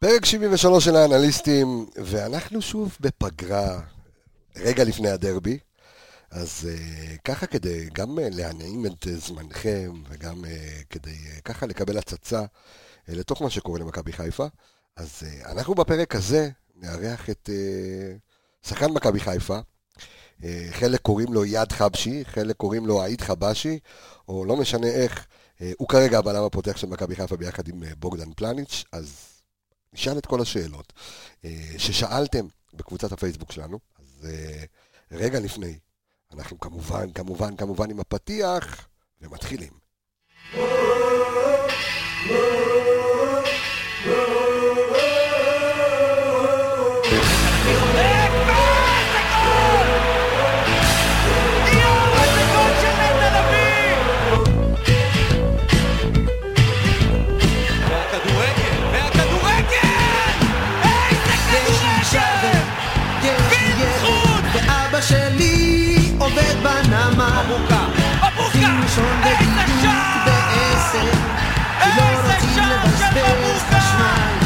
פרק 73 של האנליסטים, ואנחנו שוב בפגרה, רגע לפני הדרבי. אז uh, ככה כדי גם uh, להנעים את uh, זמנכם, וגם uh, כדי uh, ככה לקבל הצצה uh, לתוך מה שקורה למכבי חיפה, אז uh, אנחנו בפרק הזה נארח את uh, שחקן מכבי חיפה. Uh, חלק קוראים לו יד חבשי, חלק קוראים לו עיד חבשי, או לא משנה איך, uh, הוא כרגע הבלם הפותח של מכבי חיפה ביחד עם uh, בוגדן פלניץ', אז נשאל את כל השאלות אה, ששאלתם בקבוצת הפייסבוק שלנו. אז אה, רגע לפני, אנחנו כמובן, כמובן, כמובן עם הפתיח, ומתחילים. מבוקה! לישון איזה בדיוק שער! בעשר כי לא רוצים לבזבז! חשמל!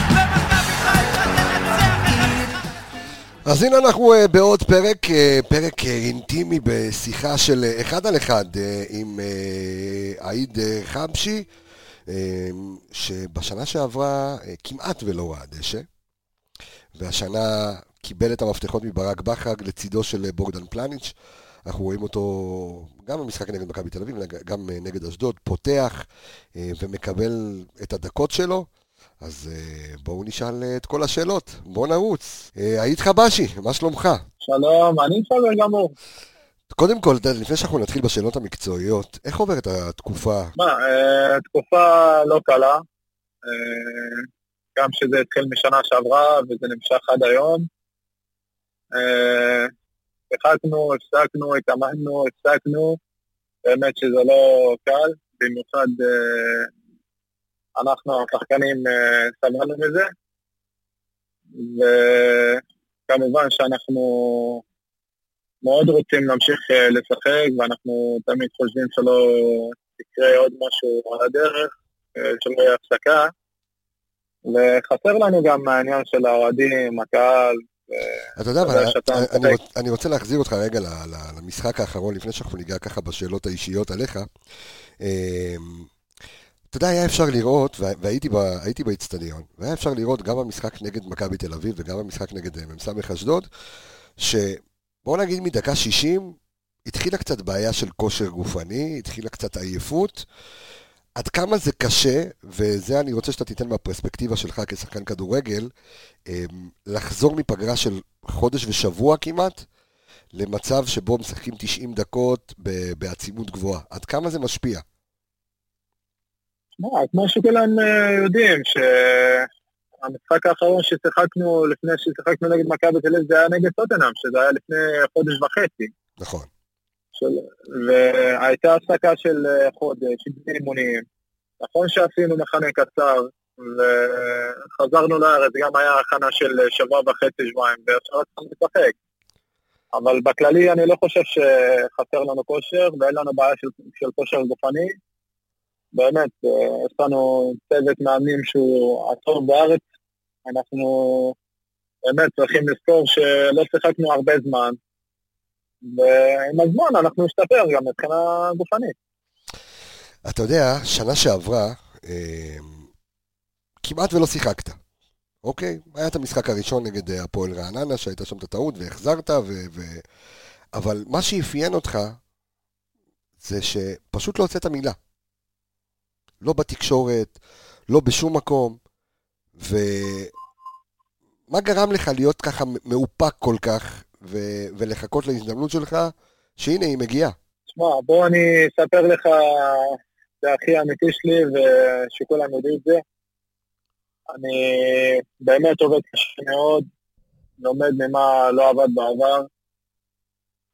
אז הנה אנחנו uh, בעוד פרק, uh, פרק uh, אינטימי בשיחה של אחד על אחד עם עיד uh, חבשי, שבשנה שעברה כמעט ולא ראה דשא, והשנה קיבל את המפתחות מברק בכר לצידו של בוגדן פלניץ'. אנחנו רואים אותו גם במשחק נגד מכבי תל אביב, גם uh, נגד אשדוד, פותח uh, ומקבל את הדקות שלו. אז אה, בואו נשאל אה, את כל השאלות, בואו נרוץ. אה, היית חבשי, מה שלומך? שלום, אני בסדר גמור. קודם כל, לפני שאנחנו נתחיל בשאלות המקצועיות, איך עוברת התקופה? מה, אה, תקופה לא קלה, אה, גם שזה התחיל משנה שעברה וזה נמשך עד היום. שיחקנו, הפסקנו, התאמנו, הפסקנו, באמת שזה לא קל, במיוחד אה, אנחנו השחקנים אה, סבלנו מזה, וכמובן שאנחנו מאוד רוצים להמשיך אה, לשחק, ואנחנו תמיד חושבים שלא יקרה עוד משהו על הדרך, שלא יהיה הפסקה. וחסר לנו גם העניין של האוהדים, הקהל. אתה יודע, אבל אני- רוצה להחזיר אותך רגע למשחק האחרון, לפני שאנחנו ניגע ככה בשאלות האישיות עליך. אמ, אתה יודע, היה אפשר לראות, וה- והייתי באיצטדיון, והיה אפשר לראות גם במשחק נגד מכבי תל אביב וגם במשחק נגד אה, מ"ס אשדוד, שבואו נגיד מדקה 60, התחילה קצת בעיה של כושר גופני, התחילה קצת עייפות. עד כמה זה קשה, וזה אני רוצה שאתה תיתן מהפרספקטיבה שלך כשחקן כדורגל, אמ, לחזור מפגרה של חודש ושבוע כמעט, למצב שבו משחקים 90 דקות בעצימות גבוהה. עד כמה זה משפיע? מה, כמו שכולם אה, יודעים, שהמשחק האחרון ששיחקנו, לפני ששיחקנו נגד מכבי תל אביב, זה היה נגד טוטנאם, שזה היה לפני חודש וחצי. נכון. של... והייתה הפסקה של אה, חודש, עם אימונים. נכון שעשינו מחנה קצר, וחזרנו לארץ, גם היה הכנה של אה, שבוע וחצי, שבועיים, ועכשיו התחלנו לשחק. אבל בכללי אני לא חושב שחסר לנו כושר, ואין לנו בעיה של, של כושר גופני. באמת, אה, יש לנו צוות מאמנים שהוא הטוב בארץ. אנחנו באמת צריכים לזכור שלא שיחקנו הרבה זמן, ועם הזמן אנחנו נשתפר גם מבחינה גופנית. אתה יודע, שנה שעברה, אמ, כמעט ולא שיחקת, אוקיי? היה את המשחק הראשון נגד אה, הפועל רעננה, שהייתה שם את הטעות והחזרת, ו... ו... אבל מה שאפיין אותך, זה שפשוט לא הוצאת מילה. לא בתקשורת, לא בשום מקום, ומה גרם לך להיות ככה מאופק כל כך, ו... ולחכות להזדמנות שלך, שהנה היא מגיעה. תשמע, בוא אני אספר לך, זה הכי אמיתי שלי ושכולם יודעים את זה. אני באמת עובד קשה מאוד, לומד ממה לא עבד בעבר,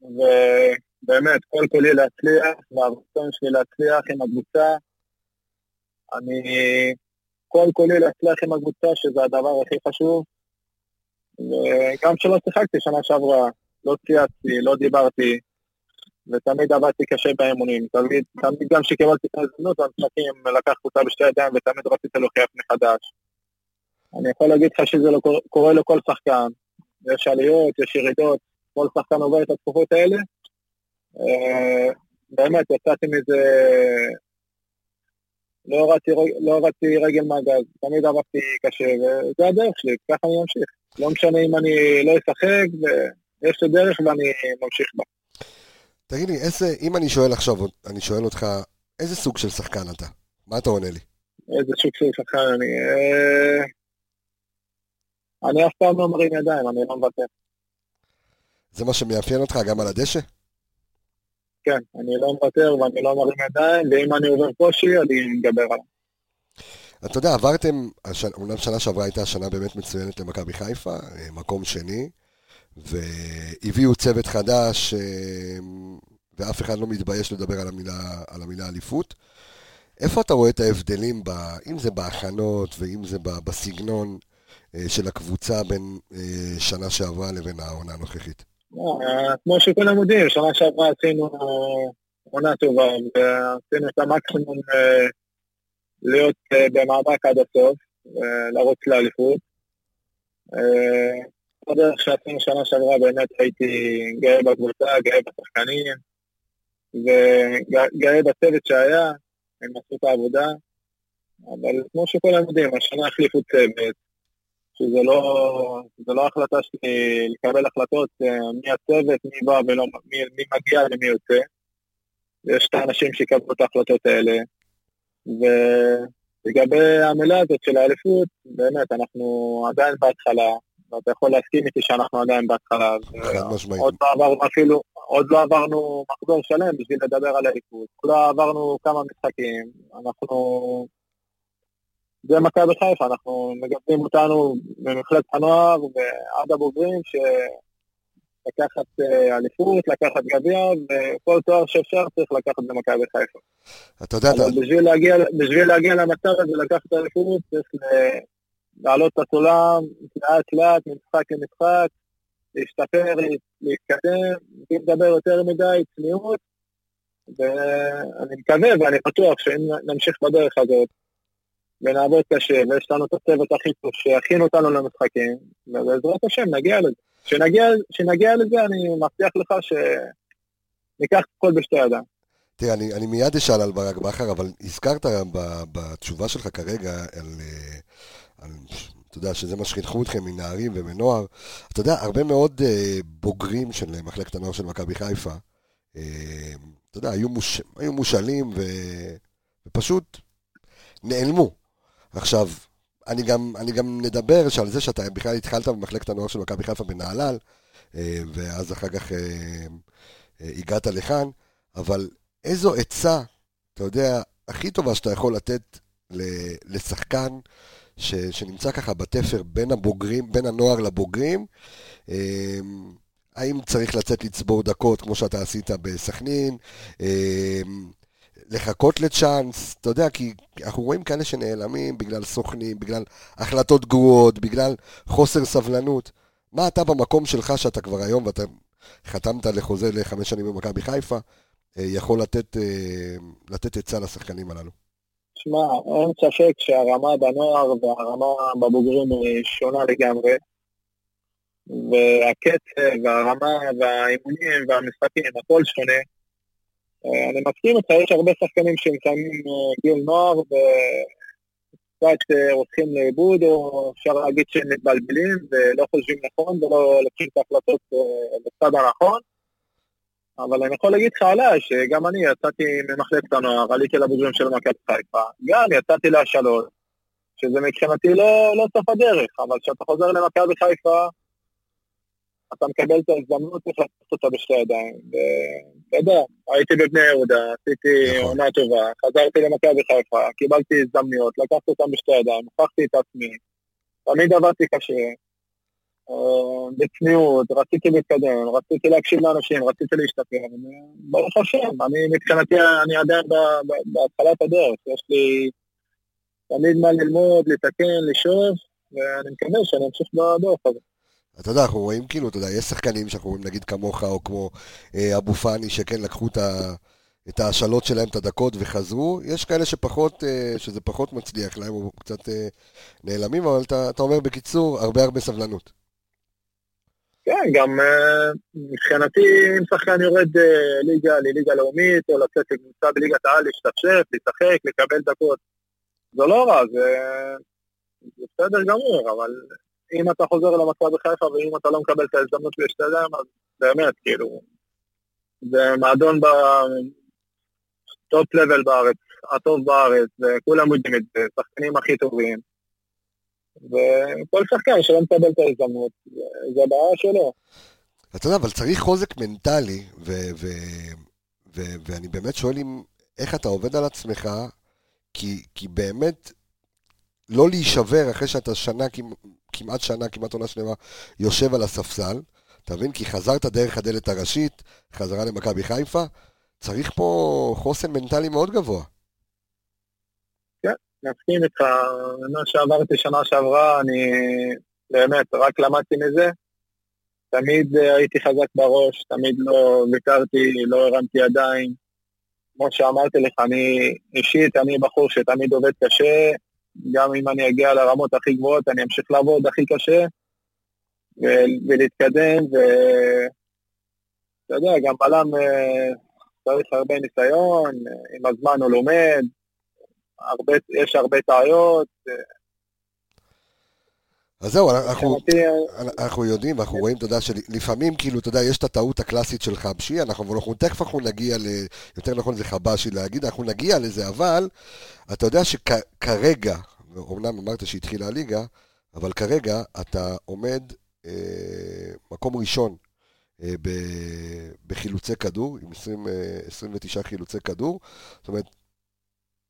ובאמת, כל כולי להצליח, והרצון שלי להצליח עם הקבוצה. אני כל כולי להצליח עם הקבוצה, שזה הדבר הכי חשוב. וגם כשלא שיחקתי שנה שעברה, לא צייצתי, לא דיברתי, ותמיד עבדתי קשה באימונים. תמיד, תמיד גם כשקיבלתי את ההזדמנות במשחקים, לקחתי אותה בשתי ידיים ותמיד רציתי להוכיח מחדש. אני יכול להגיד לך שזה לא קורה- לכל שחקן. יש עליות, יש ירידות, כל שחקן עובר את התקופות האלה. אה, באמת, יצאתי מזה... לא הורדתי לא רגל מהגז, תמיד עבדתי קשה, וזה הדרך שלי, ככה אני ממשיך. לא משנה אם אני לא אשחק, ויש לי דרך ואני ממשיך בה. תגיד לי, איזה, אם אני שואל עכשיו, אני שואל אותך, איזה סוג של שחקן אתה? מה אתה עונה לי? איזה סוג של שחקן אני... אה, אני אף פעם לא מרים ידיים, אני לא מוותר. זה מה שמאפיין אותך גם על הדשא? כן, אני לא מוותר ואני לא מרים ידיים, ואם אני עובר קושי, אני מתגבר עליו. אתה יודע, עברתם, אומנם שנה שעברה הייתה שנה באמת מצוינת למכבי חיפה, אה, מקום שני, והביאו צוות חדש, אה, ואף אחד לא מתבייש לדבר על המילה, על המילה אליפות. איפה אתה רואה את ההבדלים, ב, אם זה בהכנות ואם זה ב- בסגנון אה, של הקבוצה בין שנה שעברה לבין העונה הנוכחית? כמו שכולם יודעים, שנה שעברה עשינו עונה טובה, ועשינו את המקסימום להיות אה, במאבק עד הסוף, אה, לרוץ לאליפות. אה, בדרך שעשינו שנה שעברה באמת הייתי גאה בקבוצה, גאה בשחקנים, וגאה בצוות שהיה, הם עשו את העבודה, אבל כמו שכולם יודעים, השנה החליפו צוות, שזה לא, לא החלטה שלי לקבל החלטות אה, מי הצוות, מי בא ולא, מי, מי מגיע ומי יוצא. יש את האנשים שיקבלו את ההחלטות האלה. ולגבי המילה הזאת של האליפות, באמת, אנחנו עדיין בהתחלה, ואתה יכול להסכים איתי שאנחנו עדיין בהתחלה. משמעית. עוד לא עברנו אפילו, עוד לא עברנו מחזור שלם בשביל לדבר על האליפות. לא עברנו כמה משחקים, אנחנו... זה מכבי חיפה, אנחנו מגבים אותנו ממחלקת הנוער ועד הבוגרים שלקחת אה, אליפות, לקחת גביע, וכל תואר שאפשר צריך לקחת במכבי חיפה. אתה יודע, אתה, בשביל להגיע, בשביל להגיע למצב הזה, לקחת אליפות, צריך לעלות את הסולם לאט לאט, ממשחק למשחק, להשתפר, לה- להתקדם, בלי לדבר יותר מדי, צניעות, ואני מקווה ואני בטוח שאם נמשיך בדרך הזאת ונעבוד קשה, ויש לנו את הצוות הכי טוב שיכין אותנו למשחקים, ובעזרת השם נגיע לזה. כשנגיע, לזה אני מבטיח לך שניקח את הכל בשתי ידיים. תראה, אני, אני מיד אשאל על ברק בכר, אבל הזכרת ב, בתשובה שלך כרגע על, אה, על, אתה יודע, שזה מה שחינכו אתכם מנערים ומנוער. אתה יודע, הרבה מאוד אה, בוגרים של מחלקת הנוער של מכבי חיפה, אה, אתה יודע, היו, מוש, היו מושאלים ו, ופשוט נעלמו. עכשיו, אני גם, אני גם נדבר על זה שאתה בכלל התחלת במחלקת הנוער של מכבי חיפה בנהלל, אה, ואז אחר כך אה, אה, הגעת לכאן, אבל איזו עצה, אתה יודע, הכי טובה שאתה יכול לתת לשחקן ש, שנמצא ככה בתפר בין הבוגרים, בין הנוער לבוגרים, האם צריך לצאת לצבור דקות כמו שאתה עשית בסכנין, לחכות לצ'אנס, אתה יודע, כי אנחנו רואים כאלה שנעלמים בגלל סוכנים, בגלל החלטות גרועות, בגלל חוסר סבלנות. מה אתה במקום שלך, שאתה כבר היום ואתה חתמת לחוזה לחמש שנים במכבי חיפה, אה, יכול לתת, אה, לתת עצה לשחקנים הללו? שמע, אין ספק שהרמה בנוער והרמה בבוגרים היא שונה לגמרי. והקצב והרמה והאימונים והמשחקים, הכל שונה. אה, אני מסכים איתך, יש הרבה שחקנים שמסיימים אה, גיל נוער וקצת אה, הולכים לאיבוד, או אפשר להגיד שהם מתבלבלים ולא חושבים נכון ולא לוקחים את ההחלטות בצד הנכון. אבל אני יכול להגיד לך עליי, שגם אני יצאתי ממחלקת הנוער, עליתי לבוגרים של מכבי חיפה, גם יצאתי להשאלות, שזה מבחינתי לא, לא סוף הדרך, אבל כשאתה חוזר למכבי חיפה, אתה מקבל את ההזדמנות, צריך לקחת אותה בשתי ידיים. ואתה יודע, הייתי בבני יהודה, עשיתי נכון. עונה טובה, חזרתי למכבי חיפה, קיבלתי הזדמנויות, לקחתי אותן בשתי ידיים, הפכתי את עצמי, תמיד עבדתי קשה, אה, בצניעות, רציתי להתקדם, רציתי להקשיב לאנשים, רציתי להשתפר, ברוך השם, אני מבחינתי, אני עדיין בהתחלת הדרך, יש לי תמיד מה ללמוד, לתקן, לשאוף, ואני מקווה שאני אמשיך בדרך הזאת. אתה יודע, אנחנו רואים כאילו, אתה יודע, יש שחקנים שאנחנו רואים נגיד כמוך, או כמו אה, אבו פאני, שכן לקחו את, ה, את ההשאלות שלהם, את הדקות, וחזרו. יש כאלה שפחות, אה, שזה פחות מצליח להם, או קצת אה, נעלמים, אבל אתה, אתה אומר בקיצור, הרבה הרבה סבלנות. כן, גם אה, מבחינתי, אם שחקן יורד אה, ליגה לליגה לאומית, או לצאת לקבוצה בליגת העל, להשתפשף, לשחק, לקבל דקות, זה לא רע, זה, זה בסדר גמור, אבל אם אתה חוזר למכבי חיפה ואם אתה לא מקבל את ההזדמנות להשתלם, אז באמת, כאילו, זה מועדון בטופ לבל בארץ, הטוב בארץ, וכולם יודעים את זה, שחקנים הכי טובים. וכל שחקן שלא מקבל את ההזדמנות, זה- הבעיה שלו. אתה יודע, אבל צריך חוזק מנטלי, ו- ו- ו- ואני באמת שואל אם, איך אתה עובד על עצמך, כי, כי באמת, לא להישבר אחרי שאתה שנה, כמ- כמעט שנה, כמעט עונה שלמה, יושב על הספסל, אתה מבין? כי חזרת דרך הדלת הראשית, חזרה למכבי חיפה, צריך פה חוסן מנטלי מאוד גבוה. מסכים איתך, מה שעברתי שנה שעברה, אני באמת רק למדתי מזה. תמיד אה, הייתי חזק בראש, תמיד לא ויתרתי, לא הרמתי ידיים. כמו שאמרתי לך, אני אישית, אני בחור שתמיד עובד קשה, גם אם אני אגיע לרמות הכי גבוהות, אני אמשיך לעבוד הכי קשה ולהתקדם, ואתה יודע, גם בלם אה, צריך הרבה ניסיון, אה, עם הזמן הוא לומד, הרבה, יש הרבה טעויות, אז זהו, אנחנו, מבחינתי, אה, אנחנו יודעים, אנחנו רואים, אתה יודע, שלפעמים, כאילו, אתה יודע, יש את הטעות הקלאסית של חבשי, אנחנו, אנחנו תכף אנחנו נגיע ל... יותר נכון זה חבשי להגיד, אנחנו נגיע לזה, אבל אתה יודע שכרגע, אומנם אמרת שהתחילה הליגה, אבל כרגע אתה עומד אה, מקום ראשון אה, ב, בחילוצי כדור, עם 20, אה, 29 חילוצי כדור, זאת אומרת,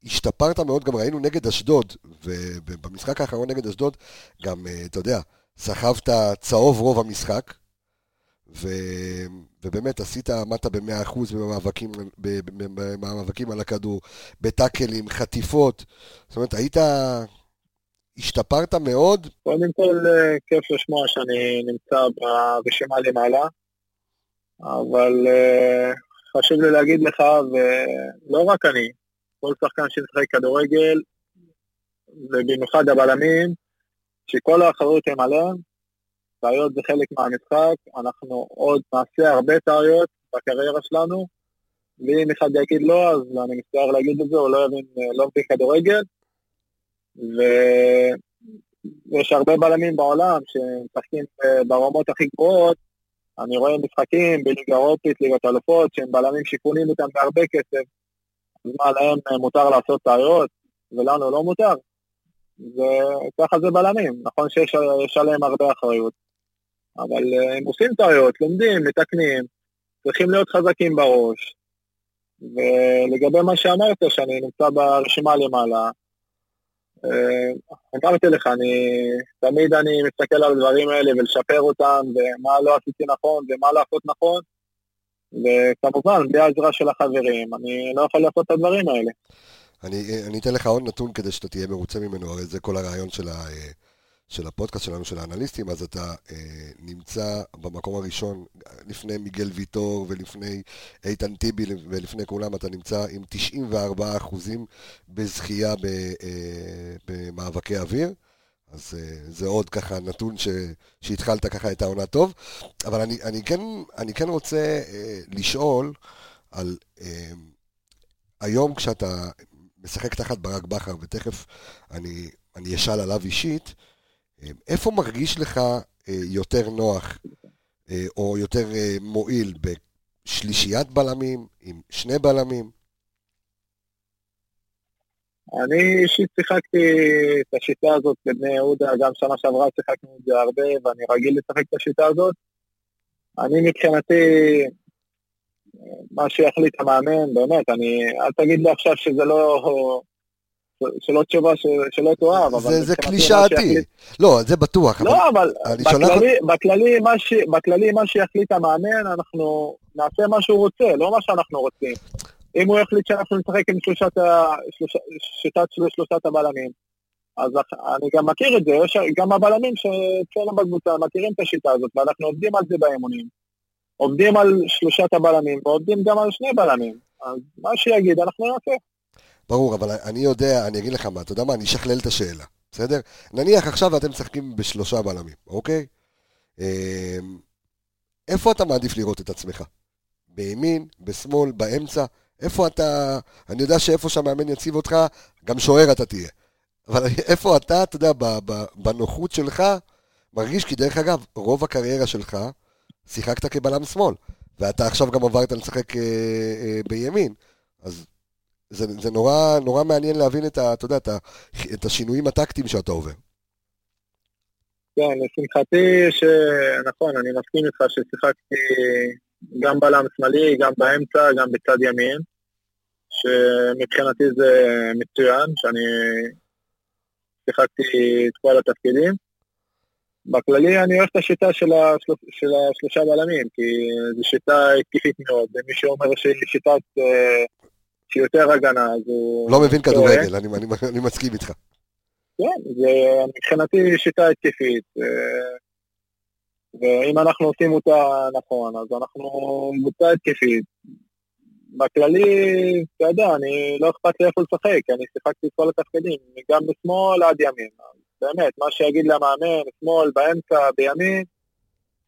השתפרת מאוד, גם ראינו נגד אשדוד, ובמשחק האחרון נגד אשדוד, גם, אה, אתה יודע, סחבת צהוב רוב המשחק, ו... ובאמת עשית, עמדת ב-100% במאבקים, במאבקים על הכדור, בטאקלים, חטיפות, זאת אומרת, היית, השתפרת מאוד, קודם כל, אה, כיף לשמוע שאני נמצא ברשימה למעלה, אבל אה, חשוב לי להגיד לך, ולא רק אני, כל שחקן שמשחק כדורגל, ובמיוחד הבלמים, שכל האחריות הם עליהם, טעויות זה חלק מהמשחק, אנחנו עוד נעשה הרבה טעויות בקריירה שלנו, ואם אחד יגיד לא, אז אני מצטער להגיד את זה, הוא לא יבין, לא מבין כדורגל, ויש הרבה בלמים בעולם שמשחקים אה, ברמות הכי גבוהות, אני רואה משחקים בליגה אירופית, ליגת אלופות, שהם בלמים שקונים אותם בהרבה כסף, מה, להם אה, מותר לעשות טעויות, ולנו לא מותר? וככה זה בלמים, נכון שיש יש עליהם הרבה אחריות, אבל אה, הם עושים טעויות, לומדים, מתקנים, צריכים להיות חזקים בראש. ולגבי מה שאמרת, שאני נמצא ברשימה למעלה, אה, אמרתי לך, אני, תמיד אני מסתכל על הדברים האלה ולשפר אותם, ומה לא עשיתי נכון ומה לעשות נכון, וכמובן, בלי העזרה של החברים, אני לא יכול לעשות את הדברים האלה. אני, אני אתן לך עוד נתון כדי שאתה תהיה מרוצה ממנו, הרי זה כל הרעיון של, ה, של הפודקאסט שלנו, של האנליסטים, אז אתה אה, נמצא במקום הראשון, לפני מיגל ויטור ולפני איתן טיבי ולפני כולם, אתה נמצא עם 94 אחוזים בזכייה ב, אה, במאבקי אוויר. אז אה, זה עוד ככה נתון ש, שהתחלת ככה את העונה טוב, אבל אני, אני, כן, אני כן רוצה אה, לשאול על אה, היום כשאתה משחק תחת ברק בכר, ותכף אני, אני אשאל עליו אישית, אה, איפה מרגיש לך אה, יותר נוח אה, או יותר אה, מועיל? בשלישיית בלמים, עם שני בלמים? אני אישית שיחקתי את השיטה הזאת בבני יהודה, גם שנה שעברה שיחקנו את זה הרבה, ואני רגיל לשחק את השיטה הזאת. אני מבחינתי, מה שיחליט המאמן, באמת, אני, אל תגיד לי עכשיו שזה לא, שלא תשובה, שלא תאהב, אבל... זה, זה קלישאתי. לא, זה בטוח. אבל... לא, אבל לך- בכללי, בכללי, מה ש, בכללי מה שיחליט המאמן, אנחנו נעשה מה שהוא רוצה, לא מה שאנחנו רוצים. אם הוא יחליט שאנחנו נשחק עם שלושת ה... שלושה, שיטת של- שלושת הבלמים, אז אני גם מכיר את זה, יש גם הבלמים שאצלנו בקבוצה מכירים את השיטה הזאת, ואנחנו עובדים על זה באימונים. עובדים על שלושת הבלמים, ועובדים גם על שני בלמים. אז מה שיגיד אנחנו נעשה. ברור, אבל אני יודע, אני אגיד לך מה, אתה יודע מה, אני אשכלל את השאלה, בסדר? נניח עכשיו ואתם משחקים בשלושה בלמים, אוקיי? אמ, איפה אתה מעדיף לראות את עצמך? בימין, בשמאל, באמצע? איפה אתה... אני יודע שאיפה שהמאמן יציב אותך, גם שוער אתה תהיה. אבל איפה אתה, אתה יודע, בנוחות שלך, מרגיש כי דרך אגב, רוב הקריירה שלך, שיחקת כבלם שמאל, ואתה עכשיו גם עברת לשחק אה, אה, בימין. אז זה, זה נורא, נורא מעניין להבין את, ה, אתה יודע, את, ה, את השינויים הטקטיים שאתה עובר. כן, לשמחתי, שנכון, אני מסכים איתך ששיחקתי גם בלם שמאלי, גם באמצע, גם בצד ימין, שמבחינתי זה מצוין, שאני שיחקתי את כל התפקידים. בכללי אני אוהב את השיטה של, השל... של השלושה בלמים, כי זו שיטה התקפית מאוד, ומי שאומר שהיא שיטת, אה, שהיא יותר הגנה, אז הוא... לא מבין. כדורגל, אני, אני, אני מסכים איתך. כן, זה מבחינתי שיטה התקפית, אה, ואם אנחנו עושים אותה נכון, אז אנחנו קבוצה התקפית. בכללי, אתה יודע, אני לא אכפת לי איפה לשחק, אני שיחקתי את כל התפקידים, גם בשמאל עד ימין. באמת, מה שיגיד למאמן, שמאל, באמצע, בימין,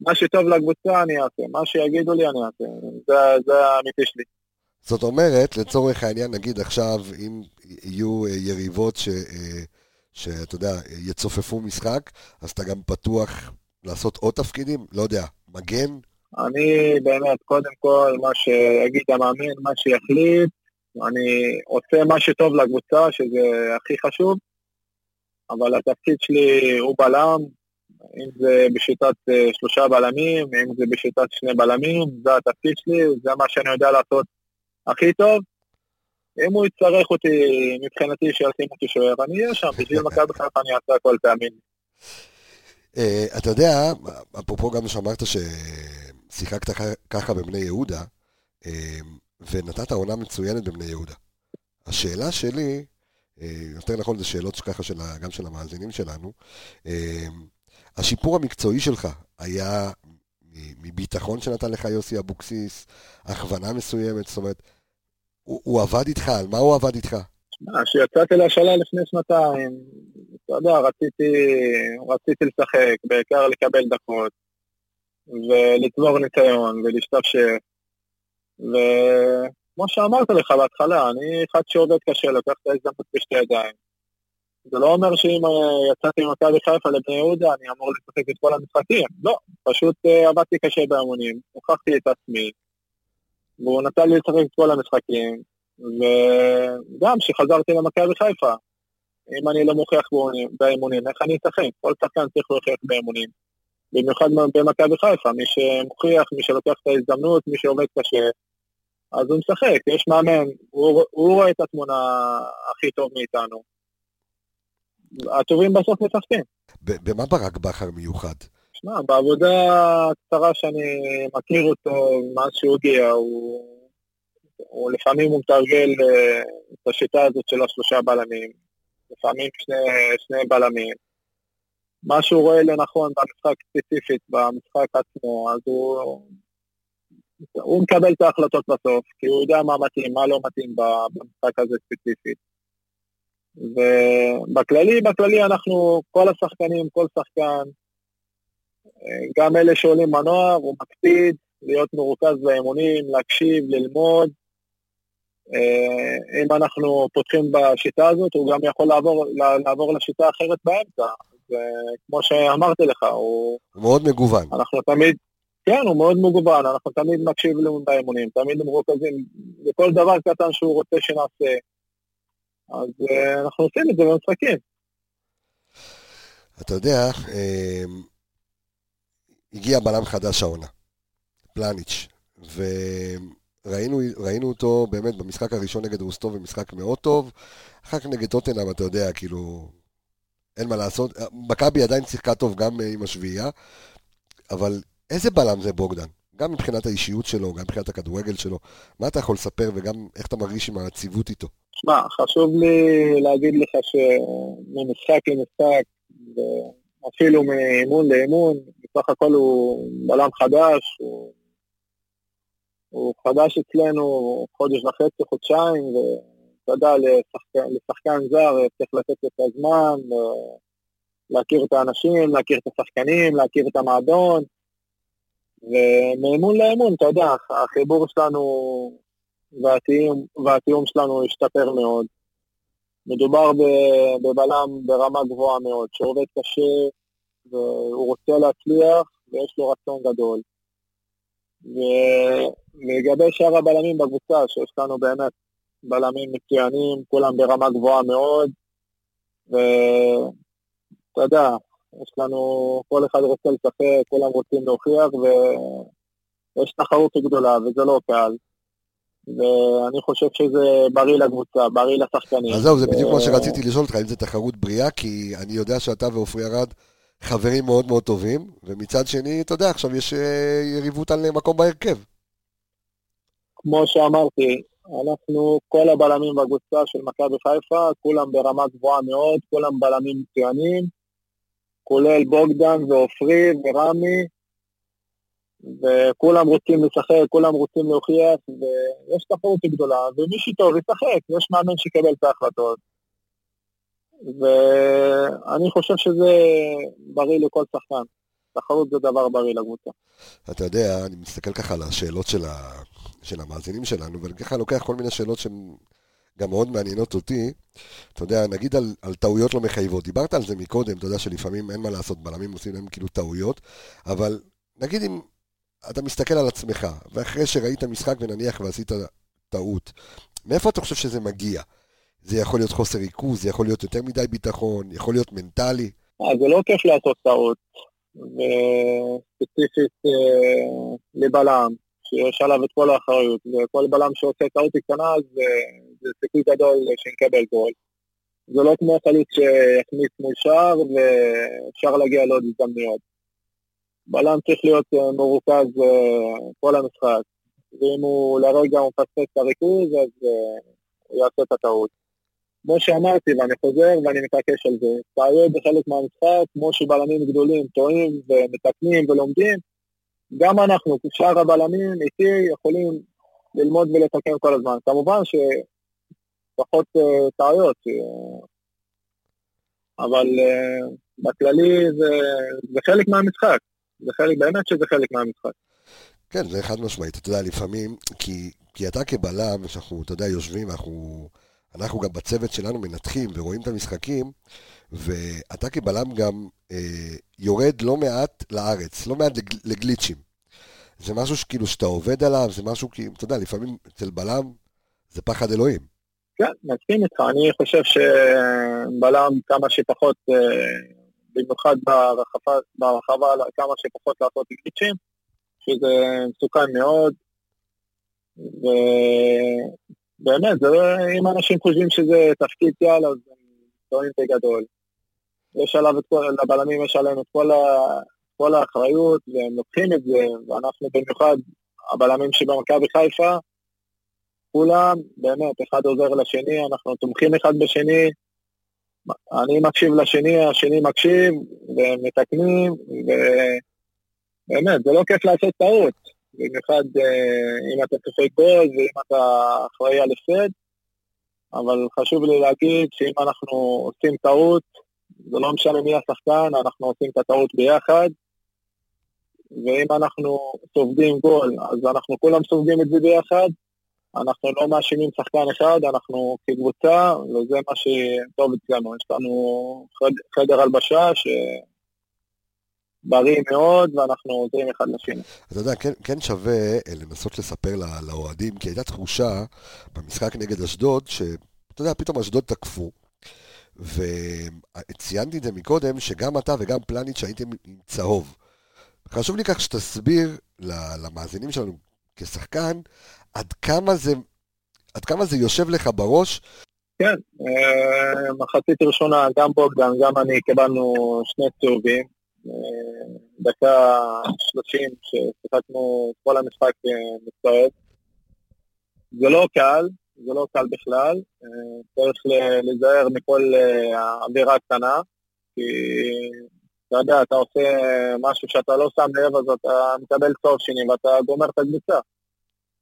מה שטוב לקבוצה אני אעשה, מה שיגידו לי אני אעשה, זה, זה האמיתי שלי. זאת אומרת, לצורך העניין, נגיד עכשיו, אם יהיו אה, יריבות ש, אה, שאתה יודע, יצופפו משחק, אז אתה גם פתוח לעשות עוד תפקידים? לא יודע, מגן? אני באמת, קודם כל, מה שיגיד המאמן, מה שיחליט, אני עושה מה שטוב לקבוצה, שזה הכי חשוב, אבל התפקיד שלי הוא בלם, אם זה בשיטת אה, שלושה בלמים, אם זה בשיטת שני בלמים, זה התפקיד שלי, זה מה שאני יודע לעשות הכי טוב. אם הוא יצטרך אותי, מבחינתי שישים אותי שוער, אני אהיה שם, בשביל מכבי חיפה אני אעשה הכל תאמין. אה, אתה יודע, אפרופו גם שאמרת ששיחקת כ- ככה בבני יהודה, אה, ונתת עונה מצוינת בבני יהודה. השאלה שלי, אה, יותר נכון זה שאלות ככה של, גם של המאזינים שלנו, אה, השיפור המקצועי שלך היה מביטחון שנתן לך יוסי אבוקסיס, הכוונה מסוימת, זאת אומרת, הוא, הוא עבד איתך, על מה הוא עבד איתך? שמע, כשיצאתי להשאלה לפני שנתיים, אתה יודע, רציתי, רציתי לשחק, בעיקר לקבל דקות, ולצבור ניסיון, ולהשתפשף. וכמו שאמרתי לך בהתחלה, אני אחד שעובד קשה, לוקח את ההזדמנות בשתי ידיים. זה לא אומר שאם אה, יצאתי ממכבי חיפה לבני יהודה, אני אמור לשחק את כל המשחקים. לא, פשוט אה, עבדתי קשה באמונים, הוכחתי את עצמי, והוא נתן לי לשחק את כל המשחקים, וגם כשחזרתי למכבי חיפה, אם אני לא מוכיח באמונים- איך אני אשחק? כל שחקן צריך להוכיח באימונים. במיוחד במכבי חיפה, מי שמוכיח, מי שלוקח את ההזדמנות, מי שעובד קשה, אז הוא משחק, יש מאמן, הוא, הוא רואה את התמונה הכי טוב מאיתנו. הטובים בסוף משחקים. ב- במה ברק בכר מיוחד? שמע, בעבודה הקצרה שאני מכיר אותו, מאז שהוא הגיע, הוא, הוא לפעמים הוא מתרגל אה, את השיטה הזאת של השלושה בלמים, לפעמים שני, שני בלמים. מה שהוא רואה לנכון במשחק ספציפית, במשחק עצמו, אז הוא, הוא מקבל את ההחלטות בסוף, כי הוא יודע מה מתאים, מה לא מתאים במשחק הזה ספציפית. ובכללי, בכללי אנחנו, כל השחקנים, כל שחקן, גם אלה שעולים מהנוער, הוא מקפיד להיות מרוכז באימונים, להקשיב, ללמוד. אה, אם אנחנו פותחים בשיטה הזאת, הוא גם יכול לעבור, לעבור לשיטה אחרת באמצע. אז, אה, כמו שאמרתי לך, הוא, הוא מאוד מגוון. אנחנו תמיד, כן, הוא מאוד מגוון, אנחנו תמיד מקשיב לו באימונים, תמיד מרוכזים בכל דבר קטן שהוא רוצה שנעשה. אז אה, אנחנו עושים את זה במשחקים. אתה יודע, אה, הגיע בלם חדש העונה, פלניץ', וראינו ראינו אותו באמת במשחק הראשון נגד רוסטוב במשחק מאוד טוב, אחר כך נגד טוטנאם, אתה יודע, כאילו, אין מה לעשות. מכבי עדיין שיחקה טוב גם אה, עם השביעייה, אבל איזה בלם זה בוגדן? גם מבחינת האישיות שלו, גם מבחינת הכדורגל שלו. מה אתה יכול לספר וגם איך אתה מרגיש עם הציוות איתו? שמע, חשוב לי להגיד לך שממשחק למשחק, ואפילו מאימון לאימון, בסך הכל הוא בלם חדש, הוא הוא חדש אצלנו חודש וחצי, חודשיים, ואתה יודע, לשחקן, לשחקן זר צריך לתת את הזמן, אה, להכיר את האנשים, להכיר את השחקנים, להכיר את המועדון, ומאמון לאמון, אתה יודע, החיבור שלנו והתיאום, והתיאום שלנו השתפר מאוד. מדובר בבלם ברמה גבוהה מאוד, שעובד קשה, והוא רוצה להצליח, ויש לו רצון גדול. ולגבי שאר הבלמים בקבוצה, שיש לנו באמת בלמים מצוינים, כולם ברמה גבוהה מאוד, ואתה יודע, יש לנו, כל אחד רוצה לשחק, כולם רוצים להוכיח, ויש תחרות גדולה, וזה לא קל. ואני חושב שזה בריא לקבוצה, בריא לשחקנים. אז זהו, זה בדיוק ו- מה שרציתי לשאול אותך, אם זה תחרות בריאה, כי אני יודע שאתה ועופרי ארד חברים מאוד מאוד טובים, ומצד שני, אתה יודע, עכשיו יש אה, יריבות על מקום בהרכב. כמו שאמרתי, אנחנו, כל הבלמים בקבוצה של מכבי חיפה, כולם ברמה גבוהה מאוד, כולם בלמים מצוינים, כולל בוגדן ועופרי ורמי, וכולם רוצים לשחק, כולם רוצים להוכיח, ויש תחרות גדולה, ומי שטוב ישחק, יש מאמן שיקבל את ההחלטות. ואני חושב שזה בריא לכל שחקן. תחרות זה דבר בריא לקבוצה. אתה יודע, אני מסתכל ככה על השאלות של, ה... של המאזינים שלנו, ואני ככה לוקח כל מיני שאלות שהן גם מאוד מעניינות אותי. אתה יודע, נגיד על, על טעויות לא מחייבות, דיברת על זה מקודם, אתה יודע שלפעמים אין מה לעשות, בלמים עושים להם כאילו טעויות, אבל נגיד אם אתה מסתכל על עצמך, ואחרי שראית משחק ונניח ועשית טעות, מאיפה אתה חושב שזה מגיע? זה יכול להיות חוסר ריכוז, זה יכול להיות יותר מדי ביטחון, יכול להיות מנטלי. אה, זה לא כיף לעשות טעות, וספציפית אה, לבלם, שיש עליו את כל האחריות, וכל בלם שעושה טעות קטנה, אז אה, זה סיכוי גדול שנקבל גול. זה לא כמו חלוץ שיכניס מול שער, ואפשר להגיע לעוד הזדמנויות. בלם צריך להיות אה, מרוכז כל המשחק, ואם הוא לרגע מפספס את הריכוז, אז הוא יעשה את הטעות. כמו שאמרתי, ואני חוזר ואני מתעקש על זה, טעויות בחלק מהמשחק, כמו שבלמים גדולים טועים ומתקנים ולומדים, גם אנחנו, שאר הבלמים איתי, יכולים ללמוד ולתקן כל הזמן. כמובן שפחות uh, טעויות, uh, אבל uh, בכללי זה, זה חלק מהמשחק. זה חלק, באמת שזה חלק מהמשחק. כן, זה חד משמעית, אתה יודע, לפעמים, כי, כי אתה כבלם, שאנחנו, אתה יודע, יושבים, אנחנו, אנחנו גם בצוות שלנו מנתחים ורואים את המשחקים, ואתה כבלם גם אה, יורד לא מעט לארץ, לא מעט לג, לגליצ'ים. זה משהו שכאילו שאתה עובד עליו, זה משהו כאילו, אתה יודע, לפעמים אצל בלם זה פחד אלוהים. כן, מסכים איתך. אני חושב שבלם כמה שפחות, אה, במיוחד ברחבה, ברחבה כמה שפחות לעשות גליצ'ים, שזה מסוכן מאוד. ובאמת, זה, לא- אם אנשים חושבים שזה תפקיד יאללה, אז הם טועים בגדול. יש עליו את כל, לבלמים יש עלינו את כל, ה, כל האחריות, והם לוקחים את זה, ואנחנו במיוחד, הבלמים שבמכבי חיפה, כולם, באמת, אחד עוזר לשני, אנחנו תומכים אחד בשני, אני מקשיב לשני, השני מקשיב, ומתקנים, ובאמת, זה לא כיף לעשות טעות, במיוחד אה, אם אתה צופה גול ואם אתה אחראי על הפסד, אבל חשוב לי להגיד שאם אנחנו עושים טעות, זה לא משנה מי השחקן, אנחנו עושים את הטעות ביחד, ואם אנחנו סופגים גול, אז אנחנו כולם סופגים את זה ביחד, אנחנו לא מאשימים שחקן אחד, אנחנו כקבוצה, וזה מה שטוב אצלנו. יש לנו חד, חדר הלבשה שבריא מאוד, ואנחנו עוזרים אחד לשני. אתה יודע, כן, כן שווה אה, לנסות לספר לא, לאוהדים, כי הייתה תחושה במשחק נגד אשדוד, שאתה יודע, פתאום אשדוד תקפו, וציינתי את זה מקודם, שגם אתה וגם פלניץ' הייתם עם צהוב. חשוב לי כך שתסביר למאזינים שלנו כשחקן, עד כמה זה, עד כמה זה יושב לך בראש. כן, אה, מחצית ראשונה, גם בוגדן, גם אני קיבלנו שני צהובים. אה, דקה שלושים ששיחקנו כל המשחק אה, מצטרף. זה לא קל, זה לא קל בכלל. צריך להיזהר מכל עבירה קטנה, כי אתה יודע, אתה עושה משהו שאתה לא שם לב, אז אתה מקבל צהוב שני ואתה גומר את הקבוצה.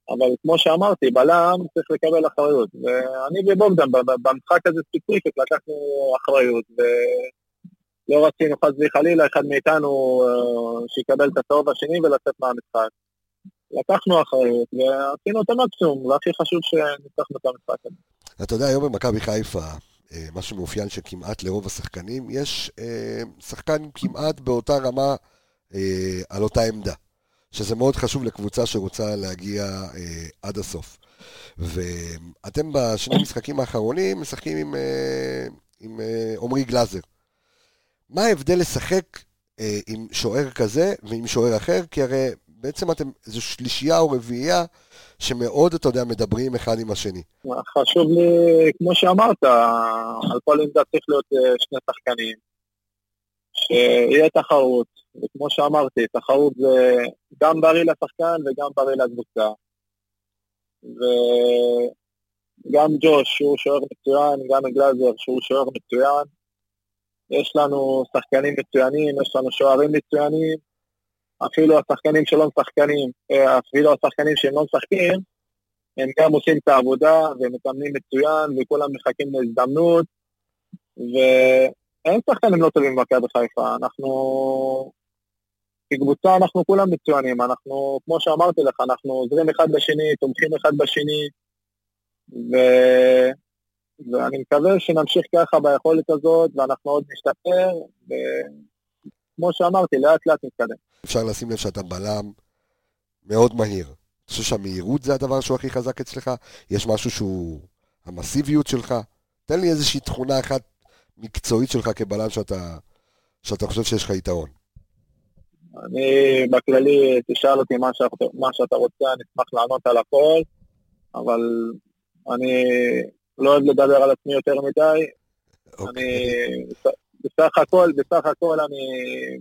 אבל כמו שאמרתי, בלם צריך לקבל אחריות. ואני ובוגדן, במשחק הזה ספציפית, לקחנו אחריות, ולא רצינו חס וחלילה אחד מאיתנו אה, שיקבל את הצהוב השני ולצאת מהמשחק. לקחנו אחריות ועשינו את המקסימום, והכי חשוב שניצחנו את המשחק הזה. אתה יודע, היום במכבי חיפה, אה, מה שמאופיין שכמעט לרוב השחקנים, יש אה, שחקן כמעט באותה רמה אה, על אותה עמדה. שזה מאוד חשוב לקבוצה שרוצה להגיע אה, עד הסוף. ואתם בשני משחקים האחרונים משחקים עם, אה, עם אה, עמרי גלאזר. מה ההבדל לשחק אה, עם שוער כזה ועם שוער אחר? כי הרי בעצם אתם, זו שלישייה או רביעייה שמאוד, אתה יודע, מדברים אחד עם השני. חשוב לי, כמו שאמרת, על כל עמדה צריך להיות אה, שני שחקנים. שיהיה תחרות, וכמו שאמרתי, תחרות זה גם בריא לשחקן וגם בריא לקבוצה. וגם ג'וש, שהוא שוער מצוין, גם גלאזר, שהוא שוער מצוין. יש לנו שחקנים מצוינים, יש לנו שוערים מצוינים, אפילו השחקנים שלא משחקנים, אה, אפילו השחקנים שהם לא משחקים, הם גם עושים את העבודה ומתאמנים מצוין וכולם מחכים להזדמנות ואין שחקנים לא טובים במכבי חיפה, אנחנו כקבוצה אנחנו כולם מצוינים, אנחנו, כמו שאמרתי לך, אנחנו עוזרים אחד בשני, תומכים אחד בשני ו... ואני מקווה שנמשיך ככה ביכולת הזאת ואנחנו עוד נשתפר וכמו שאמרתי, לאט לאט נתקדם. אפשר לשים לב שאתה בלם מאוד מהיר. אני חושב שהמהירות זה הדבר שהוא הכי חזק אצלך? יש משהו שהוא... המסיביות שלך? תן לי איזושהי תכונה אחת מקצועית שלך כבלם שאתה, שאתה חושב שיש לך יתרון. אני בכללי, תשאל אותי מה שאתה, מה שאתה רוצה, אני אשמח לענות על הכל, אבל אני לא אוהב לדבר על עצמי יותר מדי. אוקיי. אני, בסך הכל, בסך הכל אני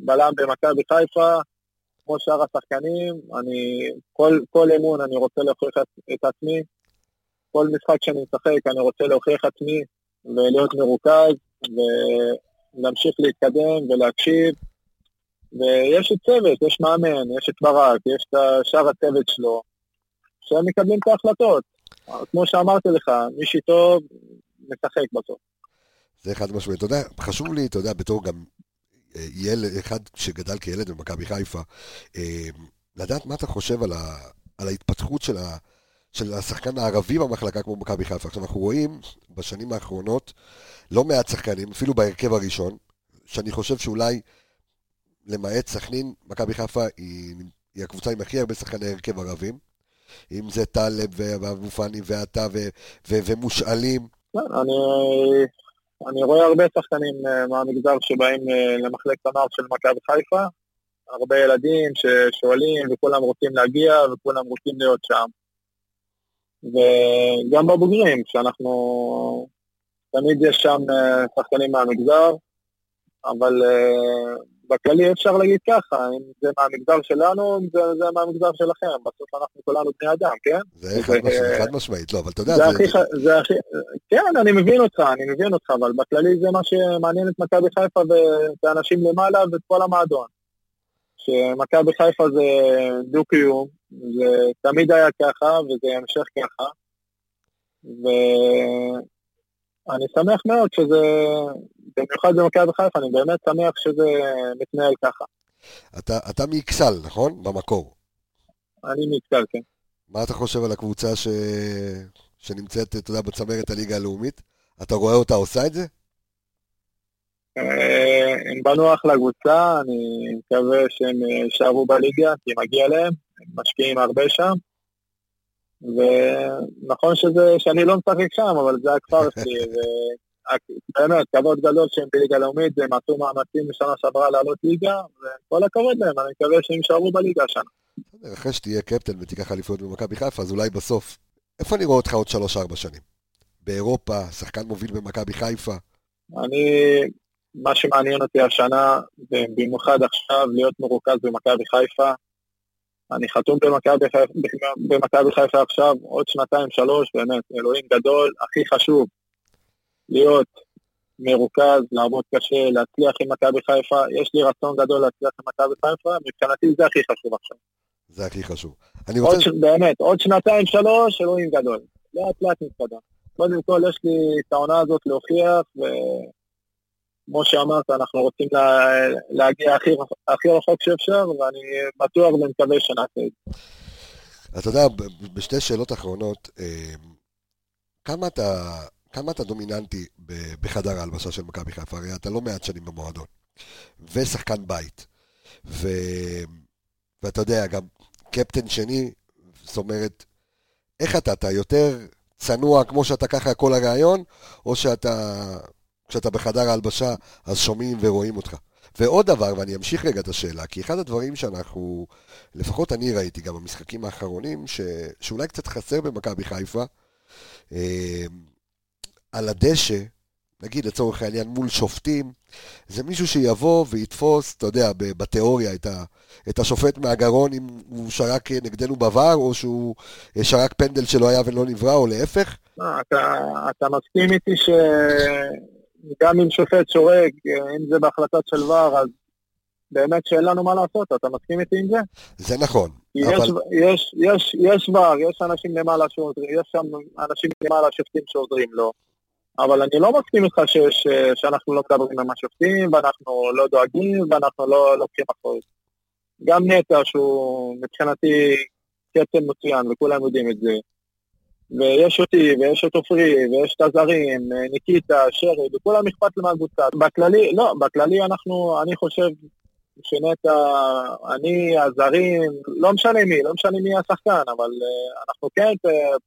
בלם במכבי חיפה, כמו שאר השחקנים, אני, כל, כל אמון אני רוצה להוכיח את, את עצמי, כל משחק שאני משחק אני רוצה להוכיח את עצמי ולהיות מרוכז ולהמשיך להתקדם ולהקשיב. ויש את צוות, יש מאמן, יש את ברק, יש את שאר הצוות שלו, שהם מקבלים את ההחלטות. כמו שאמרתי לך, מי שטוב, משחק בסוף. זה חד משמעית. אתה יודע, חשוב לי, אתה יודע, בתור גם אה, ילד, אחד שגדל כילד במכבי חיפה, אה, לדעת מה אתה חושב על, ה, על ההתפתחות של, ה, של השחקן הערבי במחלקה כמו מכבי חיפה. עכשיו, אנחנו רואים בשנים האחרונות לא מעט שחקנים, אפילו בהרכב הראשון, שאני חושב שאולי, למעט סכנין, מכבי חיפה היא, היא הקבוצה עם הכי הרבה שחקני הרכב ערבים. אם זה טלב ואבו פאני ואתה ומושאלים. כן, אני, אני רואה הרבה שחקנים אה, מהמגזר שבאים אה, למחלקת הנוער של מכבי חיפה, הרבה ילדים ששואלים וכולם רוצים להגיע וכולם רוצים להיות שם. וגם בבוגרים, שאנחנו... תמיד יש שם אה, שחקנים מהמגזר, אבל בכללי אפשר להגיד ככה, אם זה מהמגזר שלנו, אם זה, זה מהמגזר שלכם, בסוף אנחנו כולנו בני אדם, כן? זה חד, מש... חד משמעית, לא, אבל אתה יודע, זה זה, הכי, זה הכי, כן, אני מבין אותך, אני מבין אותך, אבל בכללי זה מה שמעניין את מכבי חיפה ואת האנשים למעלה ואת כל המועדון. שמכבי חיפה זה דו-קיום, זה תמיד היה ככה וזה ימשך ככה. ואני שמח מאוד שזה, במיוחד במכבי חיפה, אני באמת שמח שזה מתנהל ככה. אתה, אתה מאכסל, נכון? במקור. אני נתקל, כן. מה אתה חושב על הקבוצה ש... שנמצאת, אתה יודע, בצמרת הליגה הלאומית? אתה רואה אותה עושה את זה? אה, הם בנו אחלה קבוצה, אני מקווה שהם אה, יישארו בליגה, כי מגיע להם, הם משקיעים הרבה שם. ונכון שזה, שאני לא משחק שם, אבל זה הכפר שלי, ובאמת, כבוד גדול שהם בליגה לאומית, הם עשו מאמצים בשנה שעברה לעלות ליגה, וכל הכבוד להם, אני מקווה שהם יישארו בליגה השנה. אחרי שתהיה קפטן ותיקח אליפויות במכבי חיפה, אז אולי בסוף. איפה אני רואה אותך עוד שלוש-ארבע שנים? באירופה, שחקן מוביל במכבי חיפה. אני, מה שמעניין אותי השנה, ובמיוחד עכשיו, להיות מרוכז במכבי חיפה. אני חתום במכבי חיפה, במכבי חיפה עכשיו, עוד שנתיים, שלוש, באמת, אלוהים גדול, הכי חשוב, להיות מרוכז, לעבוד קשה, להצליח עם מכבי חיפה. יש לי רצון גדול להצליח עם מכבי חיפה, מבחינתי זה הכי חשוב עכשיו. זה הכי חשוב. אני עוד רוצה... ש... באמת, עוד שנתיים שלוש, אלוהים גדול. לאט לאט נתקדם. קודם כל יש לי את העונה הזאת להוכיח, וכמו שאמרת, אנחנו רוצים לה... להגיע הכי, הכי רחוק שאפשר, ואני בטוח ומקווה שנעשה את זה. אתה יודע, בשתי שאלות אחרונות, אה, כמה אתה, כמה אתה דומיננטי בחדר ההלבשה של מכבי חיפה? הרי אתה לא מעט שנים במועדון, ושחקן בית, ו... ואתה יודע, גם קפטן שני, זאת אומרת, איך אתה? אתה יותר צנוע כמו שאתה ככה כל הרעיון, או שאתה, כשאתה בחדר ההלבשה, אז שומעים ורואים אותך? ועוד דבר, ואני אמשיך רגע את השאלה, כי אחד הדברים שאנחנו, לפחות אני ראיתי גם במשחקים האחרונים, ש, שאולי קצת חסר במכבי חיפה, אה, על הדשא, נגיד לצורך העניין מול שופטים, זה מישהו שיבוא ויתפוס, אתה יודע, בתיאוריה את, ה, את השופט מהגרון אם הוא שרק נגדנו בVAR, או שהוא אה, שרק פנדל שלא היה ולא נברא, או להפך. אה, אתה, אתה מסכים איתי שגם אם שופט שורק, אם זה בהחלטת של ור, אז באמת שאין לנו מה לעשות, אתה מסכים איתי עם זה? זה נכון, אבל... יש, יש, יש, יש יש אנשים למעלה שעוזרים, יש שם אנשים למעלה שופטים שעוזרים לו. אבל אני לא מסכים איתך ש, ש, שאנחנו לא מדברים עם השופטים, ואנחנו לא דואגים, ואנחנו לא לוקחים אחריות. גם נטע, שהוא מבחינתי קצב מצוין, וכולם יודעים את זה. ויש אותי, ויש את עופרי, ויש את הזרים, ניקיטה, שרי, וכולם אכפת להם מהקבוצה. בכללי, לא, בכללי אנחנו, אני חושב שנטע, אני, הזרים, לא משנה מי, לא משנה מי השחקן, אבל uh, אנחנו כן uh,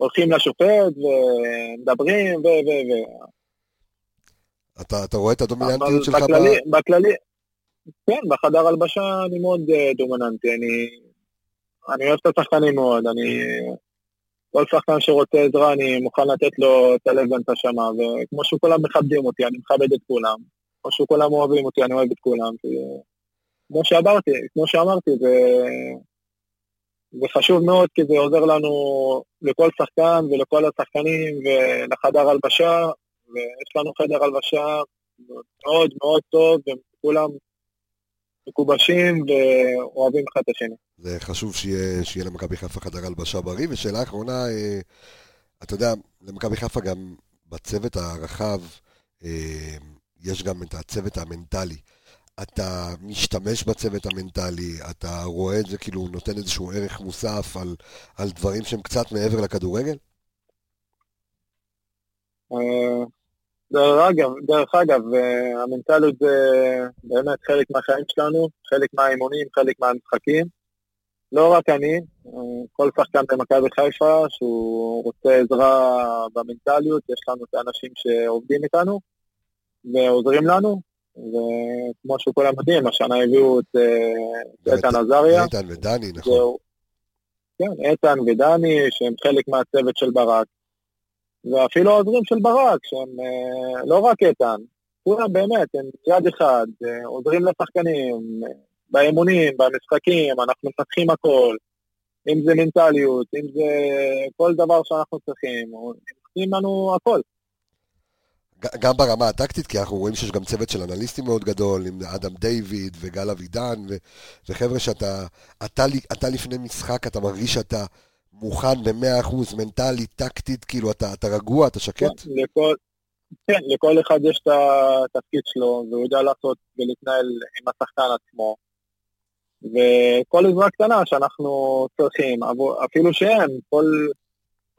הולכים לשופט ומדברים ו... ו, ו. אתה, אתה רואה את הדומיננטיות שלך בכללי, ב... בכללי, כן, בחדר הלבשה אני מאוד uh, דומיננטי, אני, אני אוהב את השחקנים מאוד, אני... כל שחקן שרוצה עזרה, אני מוכן לתת לו את הלב ואת השמה, וכמו שכולם מכבדים אותי, אני מכבד את כולם. כמו שכולם אוהבים אותי, אני אוהב את כולם. כי... כמו שאמרתי, כמו שאמרתי, זה... זה חשוב מאוד, כי זה עוזר לנו לכל שחקן ולכל השחקנים ולחדר הלבשה, ויש לנו חדר הלבשה מאוד מאוד טוב, וכולם מקובשים ואוהבים אחד את השני. זה חשוב שיהיה, שיהיה למכבי חיפה חדר הלבשה בריא. ושאלה אחרונה, אה, אתה יודע, למכבי חיפה גם בצוות הרחב, אה, יש גם את הצוות המנטלי. אתה משתמש בצוות המנטלי, אתה רואה את זה כאילו נותן איזשהו ערך מוסף על, על דברים שהם קצת מעבר לכדורגל? אה, דרך אגב, דרך אגב, אה, המנטליות זה באמת חלק מהחיים שלנו, חלק מהאימונים, חלק מהמשחקים. לא רק אני, אה, כל שחקן במכבי חיפה שהוא רוצה עזרה במנטליות, יש לנו את האנשים שעובדים איתנו ועוזרים לנו, וכמו שכולם יודעים, השנה הביאו את אה, איתן עזריה. איתן ודני, נכון. כן, איתן ודני, שהם חלק מהצוות של ברק. ואפילו העוזרים של ברק, שהם אה, לא רק איתן, כולם באמת, הם יד אחד, אה, עוזרים לשחקנים, אה, באימונים, במשחקים, אנחנו מפתחים הכל, אם זה מנטליות, אם זה כל דבר שאנחנו צריכים, הם נותנים לנו הכל. גם ברמה הטקטית, כי אנחנו רואים שיש גם צוות של אנליסטים מאוד גדול, עם אדם דיוויד וגל אבידן, ו- וחבר'ה שאתה, אתה, אתה לפני משחק, אתה מרגיש שאתה מוכן ב-100% מנטלית, טקטית, כאילו אתה, אתה רגוע, אתה שקט? כן, לכל, כן, לכל אחד יש את התפקיד שלו, והוא יודע לעשות ולהתנהל עם השחקן עצמו. וכל עזרה קטנה שאנחנו צריכים, אפילו שהם, כל,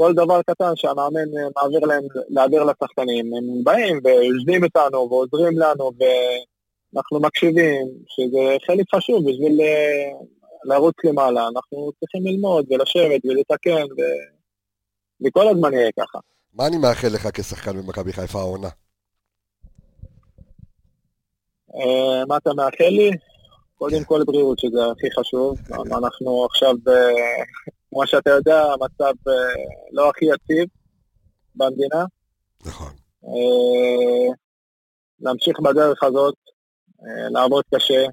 כל דבר קטן שהמאמן אה, מעביר להם, להעביר לשחקנים, הם באים ויושבים איתנו ועוזרים לנו ואנחנו מקשיבים, שזה חלק חשוב בשביל אה, לרוץ למעלה, אנחנו צריכים ללמוד ולשבת ולתקן, ו... וכל הזמן יהיה ככה. מה אני מאחל לך כשחקן במכבי חיפה העונה? אה, מה אתה מאחל לי? קודם כל בריאות, שזה הכי חשוב. אנחנו עכשיו, כמו שאתה יודע, המצב אה, לא הכי יציב במדינה. נכון. אה, להמשיך בדרך הזאת, אה, לעבוד קשה,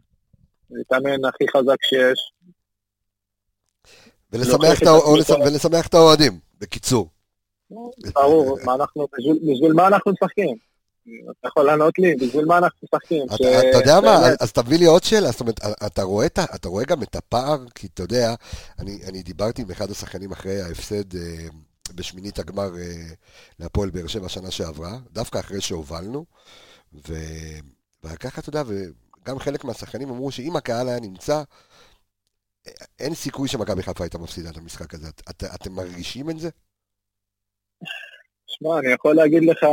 להתאמן הכי חזק שיש. ולשמח את ולשמח האוהדים, בקיצור. ברור, בשביל מה אנחנו משחקים? אתה יכול לענות לי? בשביל מה אנחנו משחקים? אתה, יודע מה, אז תביא לי עוד שאלה, זאת אומרת, אתה רואה, גם את הפער, כי אתה יודע, אני, דיברתי עם אחד השחקנים אחרי ההפסד אה, בשמינית הגמר אה, להפועל באר שבע שנה שעברה, דווקא אחרי שהובלנו. וככה, אתה יודע, וגם חלק מהשחקנים אמרו שאם הקהל היה נמצא, אה, אין סיכוי שמכבי חיפה הייתה מפסידה את המשחק הזה. את, אתם מרגישים את זה? שמע, אני יכול להגיד לך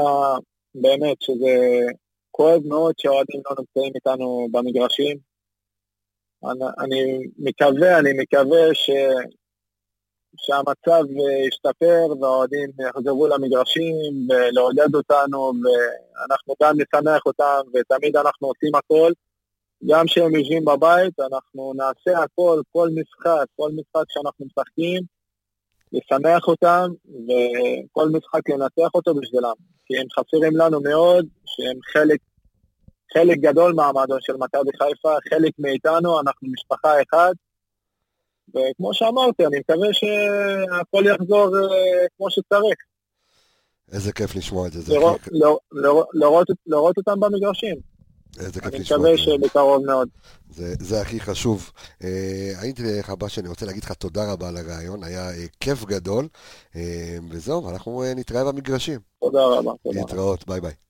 באמת שזה כואב מאוד שהאוהדים לא נמצאים איתנו במגרשים. אני, אני מקווה, אני מקווה ש, שהמצב ישתפר והאוהדים יחזרו למגרשים ולעודד אותנו ואנחנו גם נשמח אותם ותמיד אנחנו עושים הכל. גם כשהם יושבים בבית, אנחנו נעשה הכל, כל משחק, כל משחק שאנחנו משחקים, לשמח אותם, וכל משחק לנצח אותו בשבילם. כי הם חסרים לנו מאוד, שהם חלק, חלק גדול מהמועדון של מכבי חיפה, חלק מאיתנו, אנחנו משפחה אחת. וכמו שאמרתי, אני מקווה שהכל יחזור אה, כמו שצריך. איזה כיף לשמוע את זה. זה לראות, לראות, לראות, לראות, לראות אותם במגרשים. איזה כיף אני לשמוע מקווה את זה. שבקרוב מאוד. זה, זה הכי חשוב. אה, הייתי לך הבא שאני רוצה להגיד לך תודה רבה על הרעיון, היה אה, כיף גדול, אה, וזהו, אנחנו אה, נתראה במגרשים. תודה רבה. תודה. להתראות, ביי ביי.